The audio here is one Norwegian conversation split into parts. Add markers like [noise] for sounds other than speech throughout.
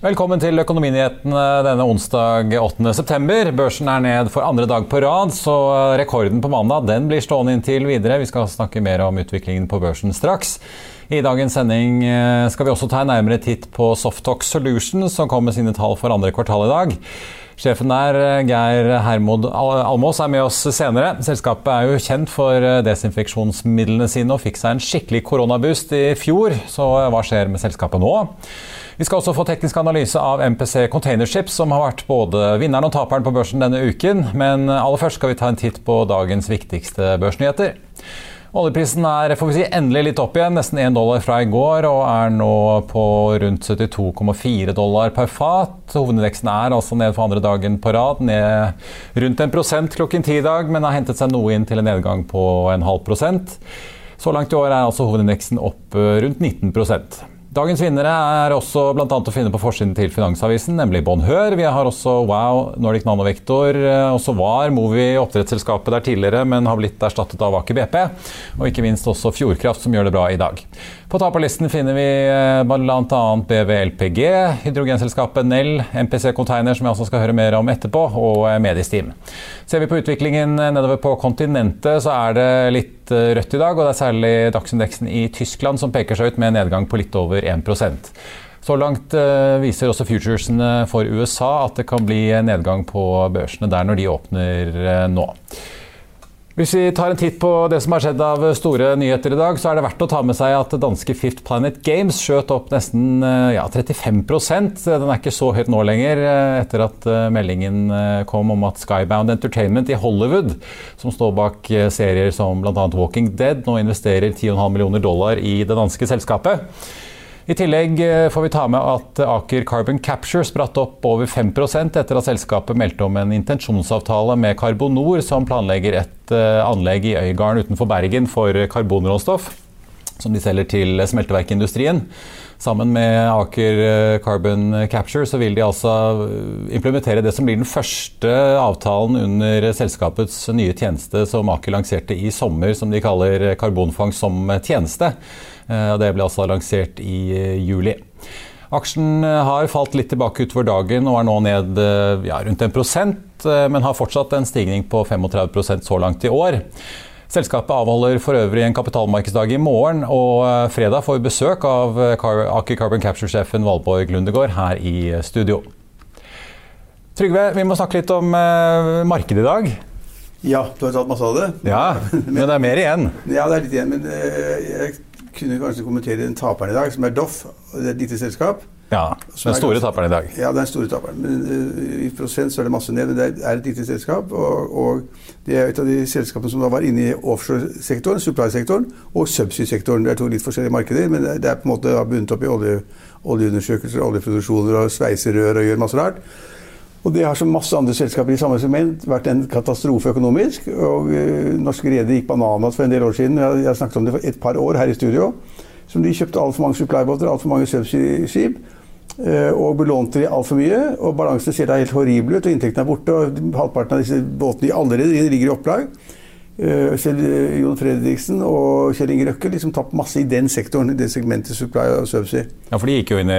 Velkommen til Økonominyhetene denne onsdag 8.9. Børsen er ned for andre dag på rad, så rekorden på mandag den blir stående inntil videre. Vi skal snakke mer om utviklingen på børsen straks. I dagens sending eh, skal vi også ta en nærmere titt på Softox Solutions, som kom med sine tall for andre kvartal i dag. Sjefen der, eh, Geir Hermod Al- Almås, er med oss senere. Selskapet er jo kjent for eh, desinfeksjonsmidlene sine og fikk seg en skikkelig koronaboost i fjor. Så eh, hva skjer med selskapet nå? Vi skal også få teknisk analyse av MPC Containerships, som har vært både vinneren og taperen på børsen denne uken. Men aller først skal vi ta en titt på dagens viktigste børsnyheter. Oljeprisen er får vi si, endelig litt opp igjen, nesten 1 dollar fra i går, og er nå på rundt 72,4 dollar per fat. Hovedindeksen er altså ned for andre dagen på rad, ned rundt 1 prosent klokken ti i dag, men har hentet seg noe inn til en nedgang på en halv prosent. Så langt i år er altså hovedindeksen opp rundt 19 Dagens vinnere er også bl.a. å finne på forsiden til Finansavisen, nemlig Bonheur. Vi har også Wow, Nordic Nanovektor, eh, også var Movi oppdrettsselskapet der tidligere, men har blitt erstattet av Aker BP. Og ikke minst også Fjordkraft, som gjør det bra i dag. På taperlisten finner vi eh, bl.a. BVLPG, hydrogenselskapet Nell, MPC Container, som vi også skal høre mer om etterpå, og Medisteam. Ser vi på utviklingen nedover på kontinentet, så er det litt eh, rødt i dag. Og det er særlig dagsindeksen i Tyskland som peker seg ut med en nedgang på litt over 1% så langt eh, viser også futuresene for USA at det kan bli nedgang på børsene der når de åpner eh, nå. Hvis vi tar en titt på det som har skjedd av store nyheter i dag, så er det verdt å ta med seg at danske Fifth Planet Games skjøt opp nesten eh, ja, 35% Den er ikke så høyt nå lenger, eh, etter at eh, meldingen kom om at Skybound Entertainment i Hollywood, som står bak serier som bl.a. Walking Dead, nå investerer 10,5 millioner dollar i det danske selskapet. I tillegg eh, får vi ta med at Aker Carbon Capture spratt opp over 5% etter at selskapet meldte om en intensjonsavtale med Carbonor, som planlegger et eh, anlegg i Øygarden utenfor Bergen for karbonråstoff, som de selger til smelteverkindustrien. Sammen med Aker eh, Carbon Capture så vil de altså implementere det som blir den første avtalen under selskapets nye tjeneste som Aker lanserte i sommer, som de kaller karbonfangst som tjeneste. Eh, Det ble altså lansert i eh, juli. Aksjen eh, har falt litt tilbake utover dagen og er nå ned eh, ja, rundt 1 eh, men har fortsatt en stigning på 35% så langt i år. Selskapet avholder for øvrig en kapitalmarkedsdag i morgen, og eh, fredag får vi besøk av eh, Aker Carbon Capture-sjefen Valborg Lundegård her i studio. Trygve, vi må snakke litt om eh, markedet i dag. Ja, du har tatt masse av det? Ja, [laughs] men det er mer igjen. Ja, det er litt igjen, men jeg kunne kanskje kommentere den taperen i dag, som er Doff. Det er et lite selskap. Ja, Den store taperen i dag. Ja, den store taperen. Men uh, i prosent så er det masse ned. Men det er et lite selskap, og, og det er et av de selskapene som da var inne i offshore-sektoren, supply-sektoren og subsea-sektoren. Det er to litt forskjellige markeder, men det er på en måte bundet opp i olje, oljeundersøkelser, oljeproduksjoner og sveiserør og gjør masse rart. Og det har som masse andre selskaper i samme segment vært en katastrofe økonomisk. Og uh, norske redere gikk bananas for en del år siden. Jeg, jeg snakket om det for et par år her i studio. Som de kjøpte altfor mange supply-båter, altfor mange subsea-skip. Eh, Og belånte de altfor mye. Og balansene ser da helt horrible ut, og inntektene er borte. Og halvparten av disse båtene allerede ligger i opplag. Selv Kjell eh, Jon Fredriksen og Kjell Inge Røkke liksom tapt masse i den sektoren, i det segmentet supply og service. Ja, for de gikk jo inn i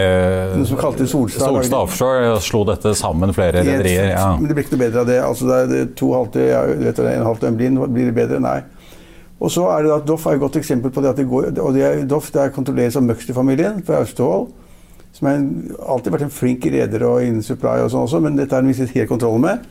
Noe som Solstad. Solstad Offshore og slo dette sammen flere rederier. Ja. Men det blir ikke noe bedre av det. Altså, det er det to halvte, ja, vet du, en halvt døgnblind, blir det bedre? Nei. Og så er det at Doff er et godt eksempel på det at det går og det er, Doff det er kontrolleres av Møgster-familien fra Austevoll. Som har alltid vært en flink reder og innen supply og sånn også, men dette har han mistet helt kontrollen med.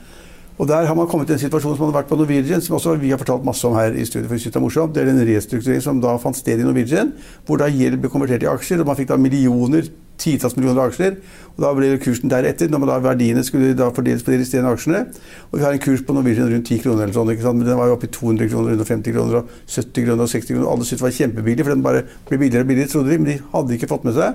Og Der har man kommet til en situasjon som man har vært på Norwegian, som også vi har fortalt masse om her i studiet. for det er morsomt. Det er en restrukturering som da fant sted i Norwegian, hvor da gjeld ble konvertert i aksjer. og Man fikk da millioner, titalls millioner aksjer. og Da ble kursen deretter, når man da verdiene skulle da fordeles på de resterende aksjene. Og Vi har en kurs på Norwegian rundt 10 kroner, eller sånn, ikke sant? men den var jo oppe i 200 kroner, 150 kroner, og 70 kroner og 60 kroner. Alle syntes det var kjempebillig, for den bare ble billigere og billigere, trodde de. Men de hadde ikke fått med seg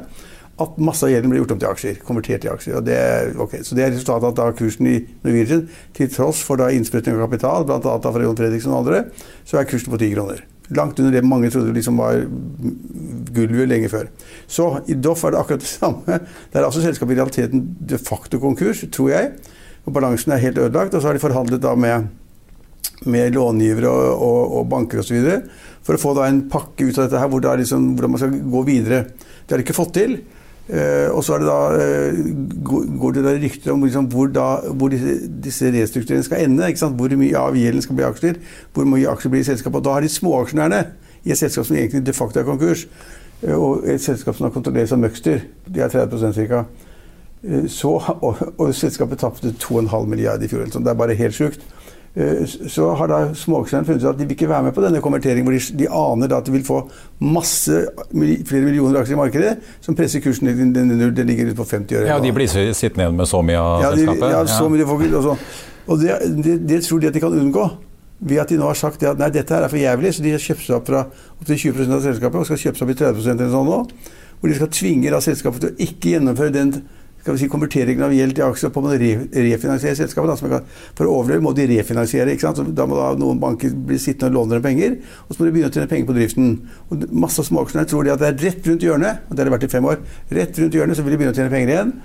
at masse av gjelden ble gjort om til aksjer. Konvertert til aksjer. Det, okay. Så det er resultatet at da kursen i Norwegian, til tross for da innsprøytning av kapital, bl.a. fra Jon Fredriksen og andre, så er kursen på 10 kroner. Langt under det mange trodde liksom var gulvet lenge før. Så i Doff er det akkurat det samme. Det er altså selskapet i realiteten de facto konkurs, tror jeg. Og balansen er helt ødelagt. Og så har de forhandlet da med, med långivere og, og, og banker osv. for å få da en pakke ut av dette her, hvor da liksom, hvordan man skal gå videre. Det har de ikke fått til. Uh, og så da, uh, går det da rykter om liksom, hvor, da, hvor, disse, disse restruktureringene skal ende. Hvor mye av gjelden skal bli aksjer, hvor mye aksjer blir i selskapet. Da har de småaksjonærene i et selskap som egentlig de facto er konkurs, uh, og et selskap som har kontrolleres av Møgster, de er 30% ca. Så, og, og, selskapet tapte 2,5 milliarder i fjor. Det er bare helt sjukt. Eh, så har da småaksjonærene funnet ut at de vil ikke være med på denne konverteringen, hvor de, de aner da at de vil få masse, flere millioner aksjer i markedet, som presser kursen den, den, den ligger på 50 øre. Ja, De blir sittende igjen med så mye av ja, selskapet? Ja, så mye folk, og, og det, det, det, tror de at de kan unngå. Ved at de nå har sagt at nei, dette her er for jævlig, så de har kjøpt seg opp fra opptil 20% av selskapet og skal kjøpe seg opp i 30% eller sånn nå. Hvor de skal tvinge da selskapet til å ikke gjennomføre den skal vi si, konverteringen av gjeld til aksjer på å re refinansiere selskapet. For å overleve må de refinansiere. ikke sant? Så da må da noen banker bli sittende og låne dem penger, og så må de begynne å tjene penger på driften. Og Masse av småaksjonærer tror de at det er rett rundt hjørnet, og det har det vært i fem år, rett rundt hjørnet så vil de begynne å tjene penger igjen.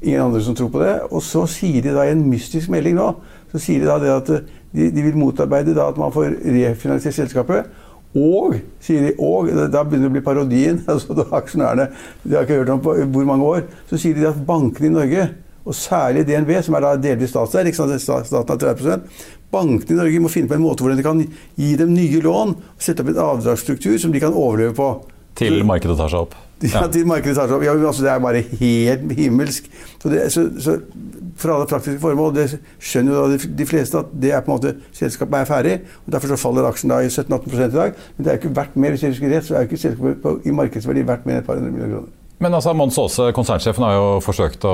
Ingen andre som tror på det. Og så sier de da i en mystisk melding nå så sier de da det at de, de vil motarbeide at man får refinansiert selskapet. Og, sier de, og da begynner det å bli parodien. [laughs] altså da Aksjonærene de har ikke hørt om på hvor mange år. Så sier de at bankene i Norge, og særlig DNB, som er da delvis statseid, staten har 30 Bankene i Norge må finne på en måte hvordan de kan gi dem nye lån sette opp en avdragsstruktur som de kan overleve på. Til markedet tar seg opp? [laughs] Ja, til markedet tar seg opp. Ja, altså, det er bare helt himmelsk. Så, det, så, så for alle praktiske formål. Det skjønner jo da de fleste at det er på en måte selskapet er ferdig. og Derfor så faller aksjen da i 17-18 i dag. Men det er jo ikke verdt mer, hvis jeg husker rett, så er jo ikke selskapet på, i markedsverdi verdt mer enn et par hundre millioner kroner. Men altså, Mons Aase, konsernsjefen, har jo forsøkt å,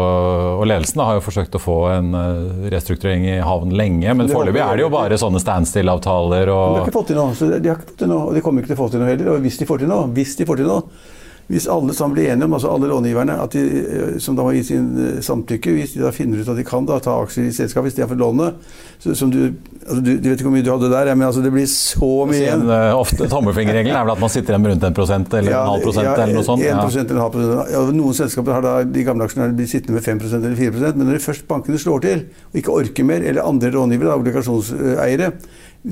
og ledelsen har jo forsøkt å få en eh, restrukturering i havn lenge. Men foreløpig er det jo bare sånne standstill-avtaler. Og... De har ikke fått til noe. Så de har ikke fått til noe, og de kommer ikke til å få til noe heller. Og hvis de får til noe, hvis de får til noe, hvis alle sammen blir enige om, altså alle långiverne, de, eh, som da må gi sin eh, samtykke, hvis de da finner ut at de kan da ta aksjer i selskapet istedenfor lånet som du, altså du, du, vet ikke hvor mye du hadde der, men altså det blir så mye igjen. Uh, ofte Tommelfingerregelen er vel at man sitter igjen med rundt en prosent eller ja, en halv prosent ja, eller noe sånt? 1 ja. eller en halv prosent. Ja, noen selskaper har da de gamle aksjonærene blitt sittende med 5% eller 4% men når de først bankene slår til og ikke orker mer, eller andre långivere, obligasjonseiere,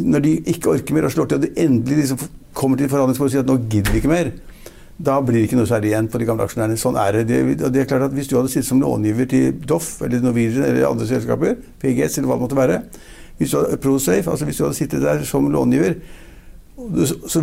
når de ikke orker mer og slår til, og de endelig liksom kommer til forhandlingsbordet og sier at nå gidder vi ikke mer, da blir det ikke noe særlig igjen for de gamle aksjonærene. Sånn er det. det, det er klart at Hvis du hadde sittet som långiver til Doff eller Norwegian eller andre selskaper, PGS eller hva det måtte være, hvis du hadde, ProSafe, altså hvis du hadde sittet der som långiver, så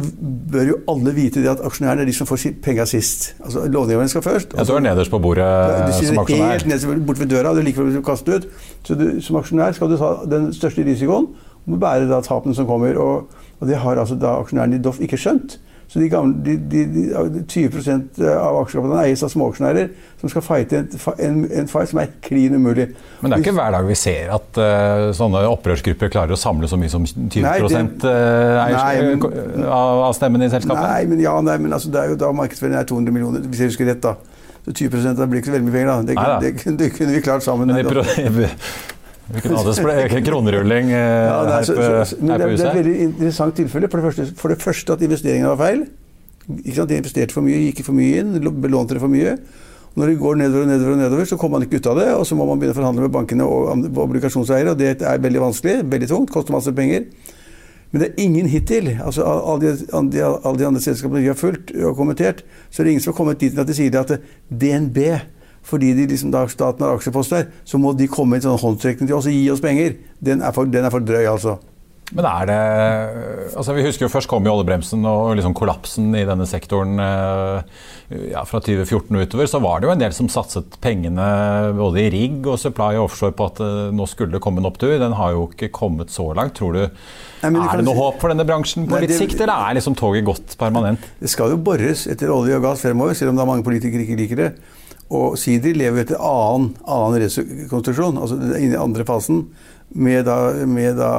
bør jo alle vite det at aksjonærene er de som får penga sist. Altså Långiverne skal først. Ja, Du er nederst på bordet du som aksjonær? Helt nederst bort ved døra. Det er like før du kaster ut. Så du, som aksjonær skal du ta den største risikoen og bære da tapene som kommer. Og, og det har altså da aksjonærene i Doff ikke skjønt. Så de, gamle, de, de, de 20% av aksjekapitalen eies av småaksjonærer som skal fighte en, en, en, fight som er klin umulig. Men det er ikke hver dag vi ser at uh, sånne opprørsgrupper klarer å samle så mye som 20 nei, det, nei, men, av, av stemmen i selskapet? Nei, men, ja, nei, men altså, det er jo da markedsverdien er 200 millioner, hvis jeg husker rett. da. Så 20 det blir ikke så veldig mye penger. da. Det, det, det, kunne vi klart sammen. Men i, Vi kunne kronerulling eh, ja, det er, så, så, her på huset. Det er et veldig interessant tilfelle. For det første, for det første at investeringene var feil. Ikke De investerte for mye, gikk for mye inn, belånte det for mye. Når det går nedover og nedover, og nedover, så kommer man ikke ut av det. Og så må man begynne å forhandle med bankene og obligasjonseiere, og det er veldig vanskelig. Veldig tungt. Koster masse penger. Men det er ingen hittil. altså Alle de, alle de andre selskapene vi har fulgt og kommentert, så er det ingen som har kommet dit at de sier at DNB fordi de liksom, da staten har aksjeposter, så må de komme med en sånn håndstrekning til oss og gi oss penger. Den er for, den er for drøy, altså. Men er det altså Vi husker jo først kom jo oljebremsen og liksom kollapsen i denne sektoren eh, ja, fra 2014 og utover. Så var det jo en del som satset pengene både i rigg og supply og offshore på at eh, nå skulle det komme en opptur. Den har jo ikke kommet så langt. Tror du Nei, Er det noe håp for denne bransjen på Nei, litt det, sikt, eller er liksom toget gått permanent? Det skal jo bores etter olje og gass fremover, selv om det er mange politikere ikke liker det. Og Sidi lever etter annen, annen rekonstruksjon, altså i andre fasen, med, da, med da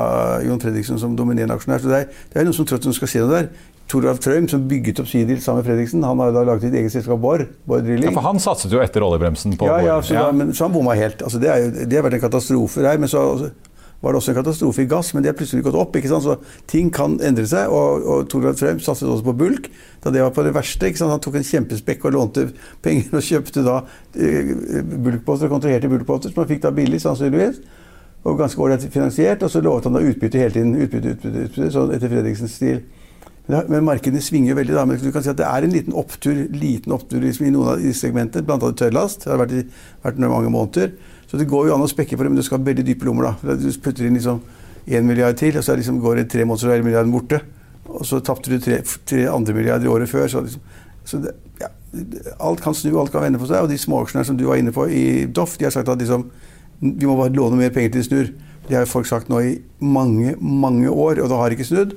Jon Fredriksen som dominerende aksjonær. Så det er, det er noen som tror at de skal se noe der. Toralf Trøim, som bygget opp Sidil sammen med Fredriksen, han har da laget sitt eget selskap Borr. Borr Drilling. Ja, for han satset jo etter oljebremsen på ja, ja, så, ja. Da, men, så han bomma helt. Altså, det, er jo, det har vært en katastrofe der. Men så var det også en katastrofe i gass, men det har plutselig gått opp. Så ting kan endre seg. Og, og Torvald Frøm satset også på bulk da det var på det verste. Han tok en kjempespekk og lånte penger og kjøpte da eh, bulkbåter og kontraherte bulkbåter, som han fikk da billig, sannsynligvis. Og ganske ålreit finansiert. Og så lovet han da utbytte hele tiden. utbytte, utbytte, utbytte, sånn etter Fredriksens stil. Men, markedene svinger jo veldig. da, men du kan si at Det er en liten opptur liten opptur liksom, i noen av disse segmentene, bl.a. tørrlast. Det har vært, i, vært mange måneder. Så det går jo an å spekke på det, men du skal ha veldig dype lommer. da. Du putter inn liksom én milliard til, og så liksom går det tre måneder, så er milliarden borte. Og så tapte du tre, tre, andre milliarder i året før. Så, liksom, så det, ja, alt kan snu, alt kan vende på seg. Og de småaksjene som du var inne på i Doff, de har sagt at liksom, vi må bare låne mer penger til det snur. Det har folk sagt nå i mange, mange år, og det har ikke snudd.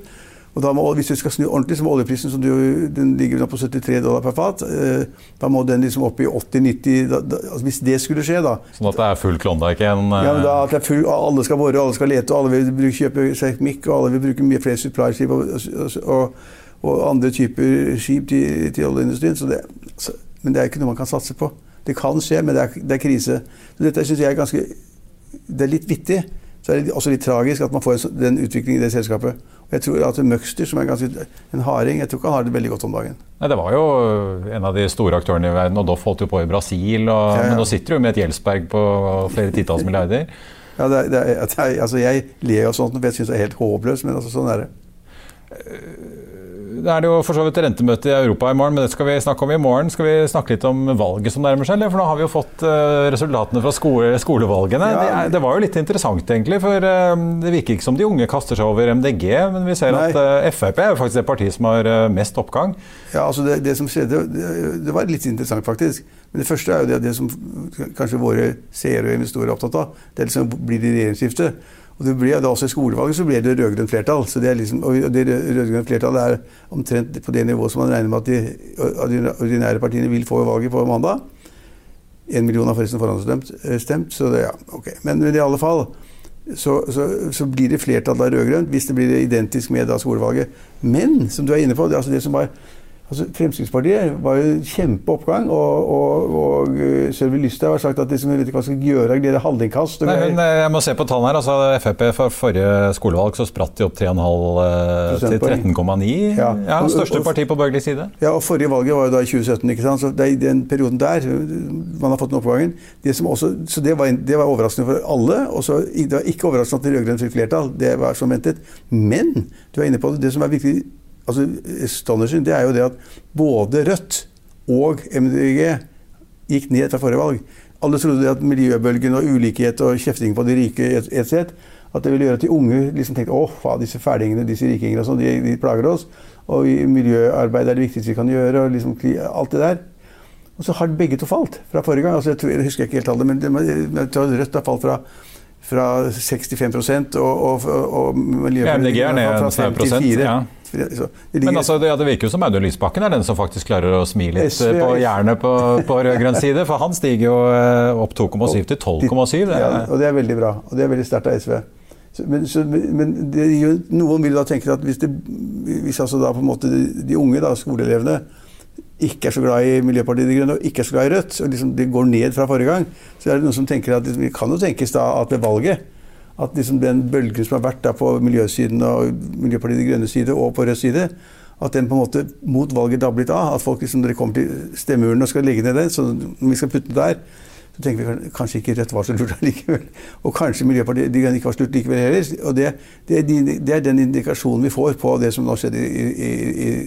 Og må, Hvis du skal snu ordentlig, så må oljeprisen som du, den ligger på 73 dollar per fat. Eh, da må den liksom opp i 80-90 altså Hvis det skulle skje, da Sånn at det er full Klondyke igjen? Ja, men da at det er full, Alle skal bore, alle skal lete, og alle vil bruke, kjøpe seismikk, og alle vil bruke mye flere supply-skip og, og, og, andre typer skip til, til oljeindustrien. Så det, så, men det er ikke noe man kan satse på. Det kan skje, men det er, det er krise. Så dette syns jeg er ganske Det er litt vittig. Så er det også litt tragisk at man får den utviklingen i det selskapet. Jeg tror at Møgster, som er ganske en harding, jeg tror ikke han har det veldig godt om dagen. Nei, Det var jo en av de store aktørene i verden, og Doff holdt jo på i Brasil. Og, ja, ja. Men nå sitter du med et gjeldsberg på flere titalls milliarder. Ja, det er, det er, altså Jeg ler av sånt, for jeg syns det er helt håpløst, men altså sånn er det. Det er det jo for så vidt rentemøte i Europa i morgen, men det skal vi snakke om i morgen. Skal vi snakke litt om valget som nærmer seg? For nå har vi jo fått uh, resultatene fra skole, skolevalgene. Ja. Det, det, var jo litt interessant, egentlig. For uh, det virker ikke som de unge kaster seg over MDG, men vi ser Nei. at uh, Frp er jo faktisk det partiet som har mest oppgang. Ja, altså det, det som skjedde, det, det, var litt interessant, faktisk. Men det første er jo det, det som kanskje våre seere og investorer er opptatt av. Det er liksom blir det regjeringsskifte. Og det ble, da også I skolevalget så ble det rød-grønt flertall. så det er liksom, og det rød-grønne flertallet er omtrent på det nivået som man regner med at de, de ordinære partiene vil få i valget på mandag. Én million har forresten forhåndsstemt. Eh, så det, ja, ok. Men, men i alle fall så, så, så blir det flertall av rød-grønt hvis det blir identisk med da skolevalget. Men som du er inne på, det, altså det som var Altså, Fremskrittspartiet var jo kjempeoppgang, og, og, og uh, Sølvi Lysthaug har sagt at liksom, vet ikke hva skal gjøre, er hallingkast. Nei, men eh, jeg må se på tallene her. altså Frp for forrige skolevalg så spratt de opp 3,5 uh, til 13,9. Ja. ja, Største parti på borgerlig side. Ja, og Forrige valget var jo da i 2017. ikke sant? Så det er i den perioden der man har fått den oppgangen. Det også, så det var, det var, overraskende for alle. og så, Det var ikke overraskende at de rød-grønne fikk flertall. Det var som ventet. Men du er inne på det, det som er viktig altså, astonishing, det er jo det at både Rødt og MDG gikk ned etter forrige valg. Alle trodde at miljøbølgen og ulikhet og kjefting på de rike et, et sett, at det ville gjøre at de unge liksom tenkte åh, disse ferdingene, disse rikingene og sånn, de, de, plager oss. Og miljøarbeid er det viktigste vi kan gjøre, og liksom alt det der. Og så har begge to falt fra forrige gang. altså Jeg, tror, jeg husker ikke helt tallet, men det, Rødt har falt fra fra 65 og, og, og miljøpolitikk ja, fra 54. Ja. Så, det Men altså, det, ja, det, virker jo som Audun Lysbakken er den som faktisk klarer å smi litt SV, på jernet på, på rød-grønn side. For han stiger jo eh, opp 2,7 til 12,7. Ja, og det er veldig bra. Og det er veldig sterkt av SV. Men, så, men det, noen vil da tenke at hvis, det, hvis altså da på en måte de, de unge, da, skoleelevene, ikke er så glad i Miljøpartiet De Grønne og ikke er så glad i Rødt, og liksom det går ned fra forrige gang, så er det noen som tenker at liksom, vi kan jo tenkes da at ved valget at liksom den bølgen som har vært der på miljøsiden og Miljøpartiet De Grønne side og på Rød side, at den på en måte mot valget dablet av. At folk liksom, dere kommer til stemmeurnen og skal legge ned den, så vi skal putte den der, så tenker vi kanskje ikke Rødt var så lurt [laughs] likevel. Og kanskje Miljøpartiet De Grønne ikke var så lurt likevel heller. Og det, det, det, er den indikasjonen vi får på det som nå skjedde i, i,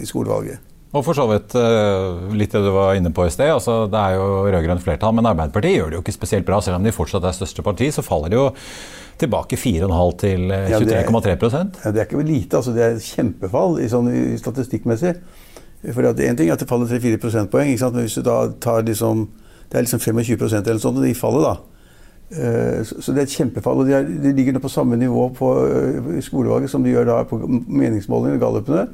i skolevalget. Og for så vidt eh, litt det du var inne på i sted. altså Det er jo rød-grønt flertall, men Arbeiderpartiet gjør det jo ikke spesielt bra. Selv om de fortsatt er største parti, så faller det jo tilbake 4,5 til 23,3 ja, ja, Det er ikke lite, altså. Det er et kjempefall i sånn, statistikkmessig. For Én ting er at det faller 3-4 prosentpoeng, men hvis du da tar liksom Det er liksom 25% eller noe sånt, og de faller, da. Eh, så det er et kjempefall. Og de, er, de ligger nå på samme nivå på eh, skolevalget som de gjør da på meningsmålingene, gallupene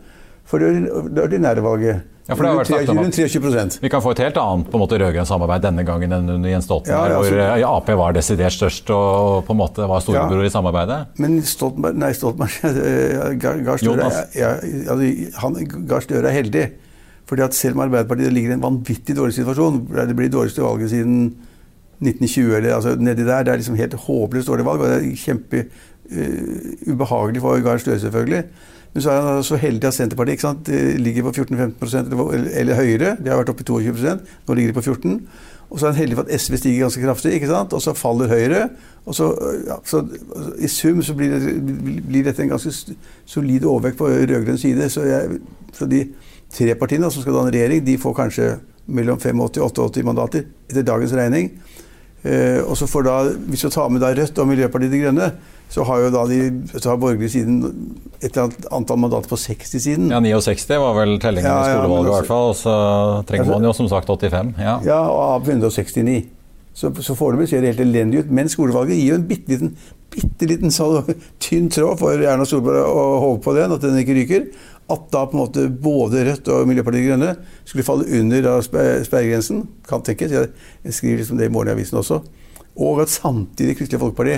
for det ordinære valget. Ja, for det har vært snakket om at Vi kan få et helt annet på en måte rød-grønt samarbeid denne gangen enn under Jens Stoltenberg, ja, altså, hvor Ap var desidert størst og på en måte var storebror ja, i samarbeidet. Men Stoltenberg, nei, Stoltenberg [laughs] Gahr Støre ja, altså, er heldig. Fordi at Selv om Arbeiderpartiet ligger i en vanvittig dårlig situasjon, det blir det dårligste valget siden 1920 eller altså nedi der, Det er liksom helt håpløst dårlig valg, og det er kjempe uh, ubehagelig for Gahr Støre, selvfølgelig. Men så er han så heldig at Senterpartiet ikke sant, ligger på 14-15 eller, eller høyere. De har vært oppe i 22% nå ligger de på 14 Og så er han heldig for at SV stiger ganske kraftig, ikke sant? og så faller Høyre. Og så, ja, så I sum så blir, det, blir, dette en ganske solid overvekt på rød-grønn side. Så, jeg, så, de tre partiene som skal danne regjering, de får kanskje mellom 85 og 88 mandater etter dagens regning. Eh, og så får da, Hvis vi tar med da Rødt og Miljøpartiet De Grønne, så har jo da de så har borgerlig siden et eller annet antall mandater på 60 siden. Ja, 69 var vel tellingen ja, i skolevalget, i hvert fall. Og så trenger man jo som sagt 85. Ja, ja og av 169. Så, så foreløpig ser det helt elendig ut. Men skolevalget gir jo en bitte liten, bitte liten sånn, tynn tråd for Erna Solberg å håpe på den, at den ikke ryker. At da på en måte både Rødt og Miljøpartiet De Grønne skulle falle under sperregrensen. Kan tenkes. Jeg skriver liksom det i Morgenavisen også. Og at samtidig Kristelig Folkeparti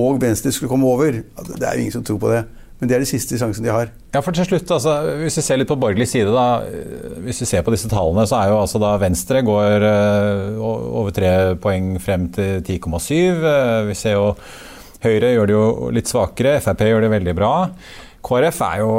og Venstre skulle komme over. Altså, det er jo ingen som tror på det. Men det er de siste sjansen de har. Ja, for til slutt, altså, Hvis vi ser litt på borgerlig side, da, hvis vi ser på disse tallene, så er jo altså da Venstre går uh, over tre poeng frem til 10,7. Uh, vi ser jo Høyre gjør det jo litt svakere, Frp gjør det veldig bra. KrF er jo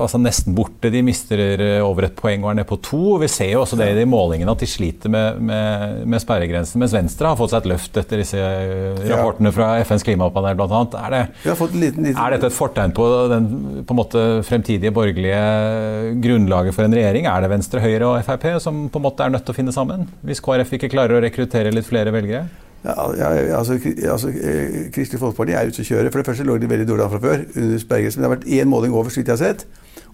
altså, nesten borte. De mister eh, over et poeng og er nede på to. Vi ser jo også det i de målingene at de sliter med, med, med sperregrensen. Mens Venstre har fått seg et løft etter disse eh, rapportene fra FNs klimapanel bl.a. Er, det, liten, liten... er dette et fortegn på den på måte, fremtidige borgerlige grunnlaget for en regjering? Er det Venstre, Høyre og Frp som på en måte er nødt til å finne sammen? Hvis KrF ikke klarer å rekruttere litt flere velgere? Ja, ja, altså, altså, eh, Kristelig Folkeparti er ute å kjøre. For det første lå de veldig dårlig an fra før. under Sperregrensen. Men det har vært én måling over, så vidt jeg har sett.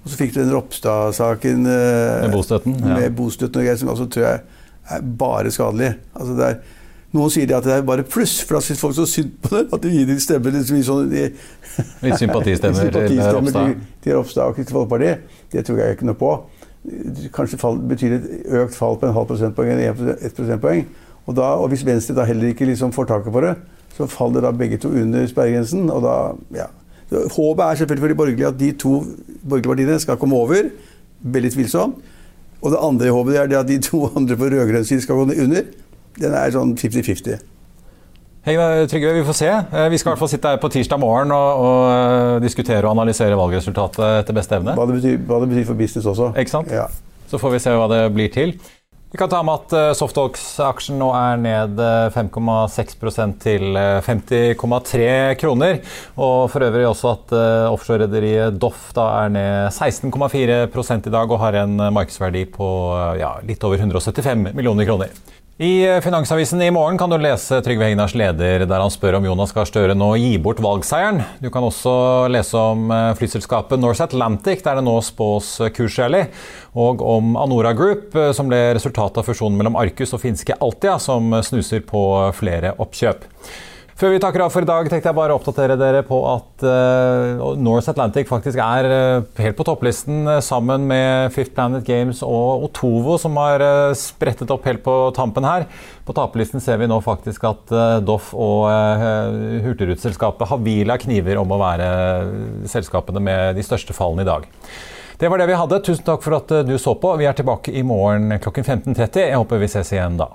Og så fikk du den Ropstad-saken eh, med bostøtten, ja. med bostøtten og greier, som også tror jeg er bare skadelig. Altså, det er, noen sier at det er bare pluss, for da syns folk så synd på det. At de gir dem stemmer liksom, sånn, de, [laughs] Litt sympatistemmer, [laughs] sympatistemmer til Ropstad. Til Ropstad og Kristelig Folkeparti. Det tror jeg ikke noe på. Kanskje fall, betyr et økt fall på en halv prosentpoeng eller ett prosentpoeng. Og, da, og hvis Venstre da heller ikke liksom får taket på det, så faller da begge to under sperregrensen. og da, ja. Håpet er selvfølgelig for de borgerlige at de to borgerlige partiene skal komme over. Veldig tvilsomt. Og det andre håpet er at de to andre på rød-grønn side skal gå under. Den er sånn 50-50. Hei, Trygve, vi får se. Eh, vi skal i hvert fall sitte her på tirsdag morgen og, og eh, diskutere og analysere valgresultatet etter beste evne. Hva det betyr, hva det betyr for business også. Ikke sant? Ja. Så får vi se hva det blir til. Vi kan ta med at uh, Softalks-aksjen nå er ned 5,6 eh, til 50,3 eh, kroner. Og for øvrig også at offshorerederiet Doff da er ned 16,4 i dag og har en markedsverdi på ja, litt over 175 millioner kroner. I eh, Finansavisen i morgen kan du lese Trygve Hegnars leder der han spør om Jonas Gahr Støre nå gir bort valgseieren. Du kan også lese om eh, flyselskapet Norse Atlantic, der det nå spås kursrally. Og om Anora Group, eh, som ble resultatet av fusjonen mellom Arcus og finske Altia, som snuser på flere oppkjøp. Før vi takker av for i dag, tenkte jeg bare å oppdatere dere på at uh, North Atlantic faktisk er uh, helt på topplisten uh, sammen med Fifth Planet Games og Otovo, som har sprettet opp helt på tampen her. På taperlisten ser vi nå faktisk at Doff og hurtigruteselskapet Havila kniver om å være selskapene med de største fallene i dag. Det var det vi hadde. Tusen takk for at du så på. Vi er tilbake i morgen klokken 15.30. Jeg håper vi ses igjen da.